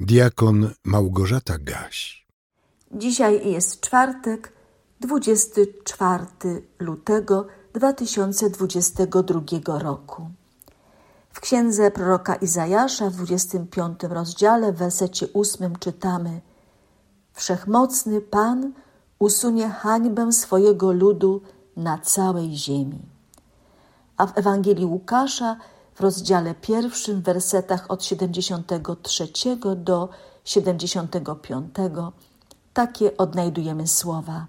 Diakon Małgorzata Gaś. Dzisiaj jest czwartek, 24 lutego 2022 roku. W księdze proroka Izajasza w 25 rozdziale w wersecie 8 czytamy Wszechmocny Pan usunie hańbę swojego ludu na całej ziemi. A w Ewangelii Łukasza w rozdziale pierwszym, w wersetach od 73 do 75, takie odnajdujemy słowa.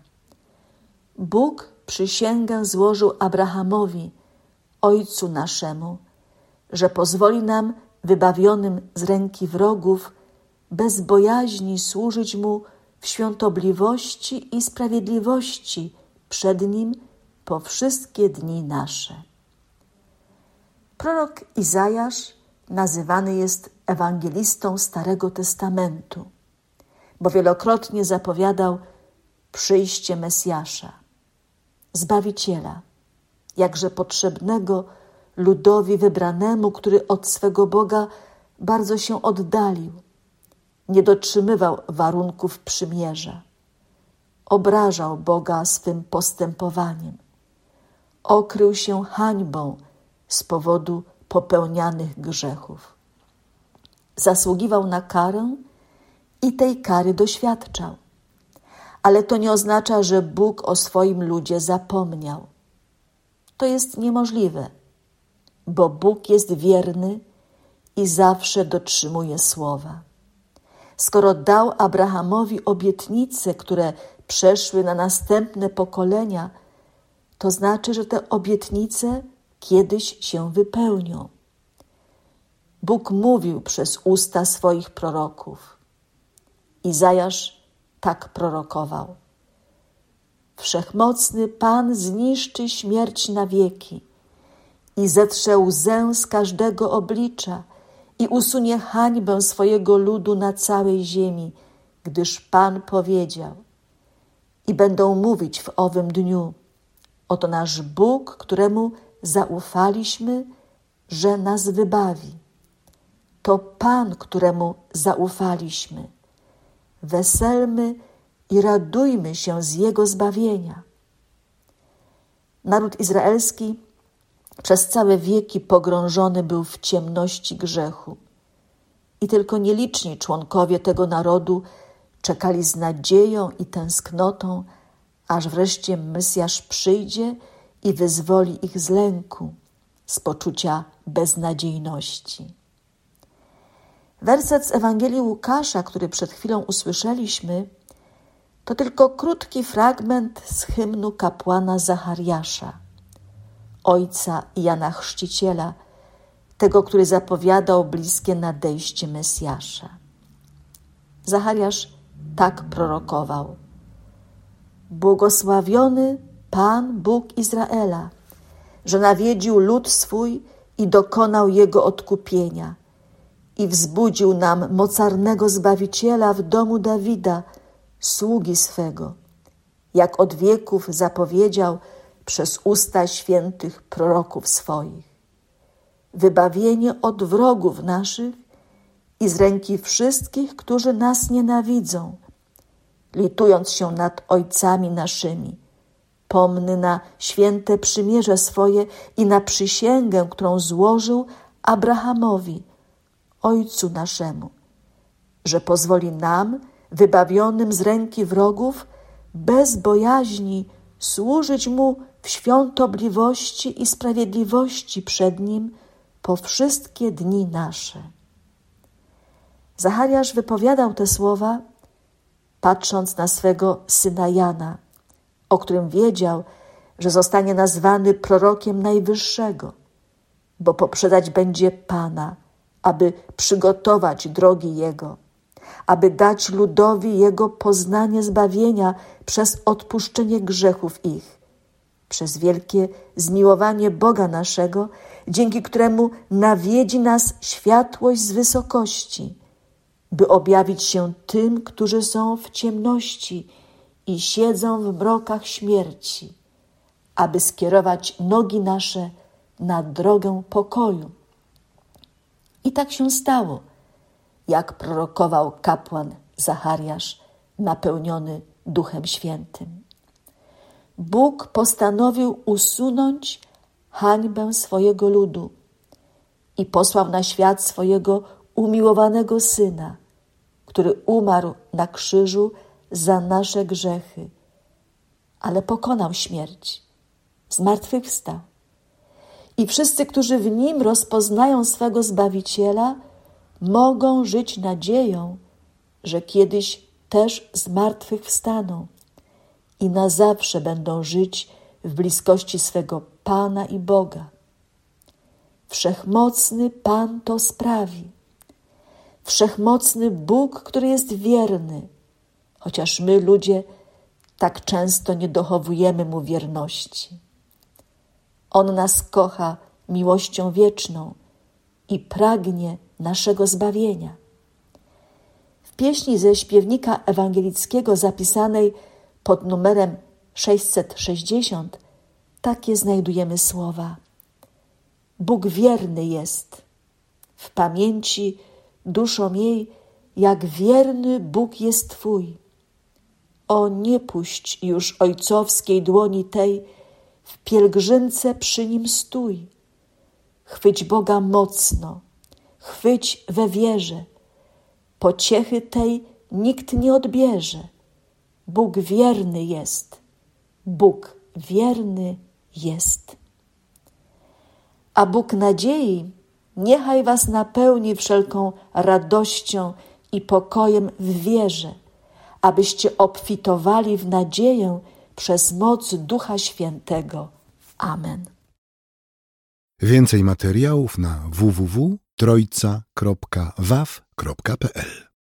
Bóg przysięgę złożył Abrahamowi, ojcu naszemu, że pozwoli nam, wybawionym z ręki wrogów, bez bojaźni służyć mu w świątobliwości i sprawiedliwości przed nim po wszystkie dni nasze. Prorok Izajasz nazywany jest ewangelistą Starego Testamentu, bo wielokrotnie zapowiadał przyjście Mesjasza, Zbawiciela, jakże potrzebnego ludowi wybranemu, który od swego Boga bardzo się oddalił, nie dotrzymywał warunków przymierza, obrażał Boga swym postępowaniem, okrył się hańbą z powodu popełnianych grzechów. Zasługiwał na karę i tej kary doświadczał. Ale to nie oznacza, że Bóg o swoim ludzie zapomniał. To jest niemożliwe, bo Bóg jest wierny i zawsze dotrzymuje słowa. Skoro dał Abrahamowi obietnice, które przeszły na następne pokolenia, to znaczy, że te obietnice kiedyś się wypełnią. Bóg mówił przez usta swoich proroków. Izajasz tak prorokował. Wszechmocny Pan zniszczy śmierć na wieki i zetrze łzę z każdego oblicza i usunie hańbę swojego ludu na całej ziemi, gdyż Pan powiedział. I będą mówić w owym dniu: Oto nasz Bóg, któremu zaufaliśmy, że nas wybawi. To Pan, któremu zaufaliśmy. Weselmy i radujmy się z Jego zbawienia. Naród izraelski przez całe wieki pogrążony był w ciemności grzechu. I tylko nieliczni członkowie tego narodu czekali z nadzieją i tęsknotą, aż wreszcie Mesjasz przyjdzie i wyzwoli ich z lęku, z poczucia beznadziejności. Werset z Ewangelii Łukasza, który przed chwilą usłyszeliśmy, to tylko krótki fragment z hymnu kapłana Zachariasza, ojca Jana Chrzciciela, tego, który zapowiadał bliskie nadejście Mesjasza. Zachariasz tak prorokował. Błogosławiony Pan Bóg Izraela, że nawiedził lud swój i dokonał jego odkupienia i wzbudził nam mocarnego Zbawiciela w domu Dawida, sługi swego, jak od wieków zapowiedział przez usta świętych proroków swoich. Wybawienie od wrogów naszych i z ręki wszystkich, którzy nas nienawidzą, litując się nad ojcami naszymi, pomny na święte przymierze swoje i na przysięgę, którą złożył Abrahamowi, ojcu naszemu, że pozwoli nam, wybawionym z ręki wrogów, bez bojaźni służyć mu w świątobliwości i sprawiedliwości przed nim po wszystkie dni nasze. Zachariasz wypowiadał te słowa, patrząc na swego syna Jana, o którym wiedział, że zostanie nazwany prorokiem Najwyższego, bo poprzedzać będzie Pana, aby przygotować drogi Jego, aby dać ludowi Jego poznanie zbawienia przez odpuszczenie grzechów ich, przez wielkie zmiłowanie Boga naszego, dzięki któremu nawiedzi nas światłość z wysokości, by objawić się tym, którzy są w ciemności i siedzą w mrokach śmierci, aby skierować nogi nasze na drogę pokoju. I tak się stało, jak prorokował kapłan Zachariasz, napełniony Duchem Świętym. Bóg postanowił usunąć hańbę swojego ludu i posłał na świat swojego umiłowanego Syna, który umarł na krzyżu za nasze grzechy, ale pokonał śmierć, zmartwychwstał. I wszyscy, którzy w Nim rozpoznają swego Zbawiciela, mogą żyć nadzieją, że kiedyś też zmartwychwstaną i na zawsze będą żyć w bliskości swego Pana i Boga. Wszechmocny Pan to sprawi. Wszechmocny Bóg, który jest wierny, chociaż my, ludzie, tak często nie dochowujemy Mu wierności. On nas kocha miłością wieczną i pragnie naszego zbawienia. W pieśni ze śpiewnika ewangelickiego zapisanej pod numerem 660 takie znajdujemy słowa. Bóg wierny jest. W pamięci duszą jej, jak wierny Bóg jest Twój. O, nie puść już ojcowskiej dłoni tej, w pielgrzymce przy nim stój. Chwyć Boga mocno, chwyć we wierze. Pociechy tej nikt nie odbierze. Bóg wierny jest, Bóg wierny jest. A Bóg nadziei niechaj was napełni wszelką radością i pokojem w wierze, abyście obfitowali w nadzieję przez moc Ducha Świętego. Amen. Więcej materiałów na www.trojca.waw.pl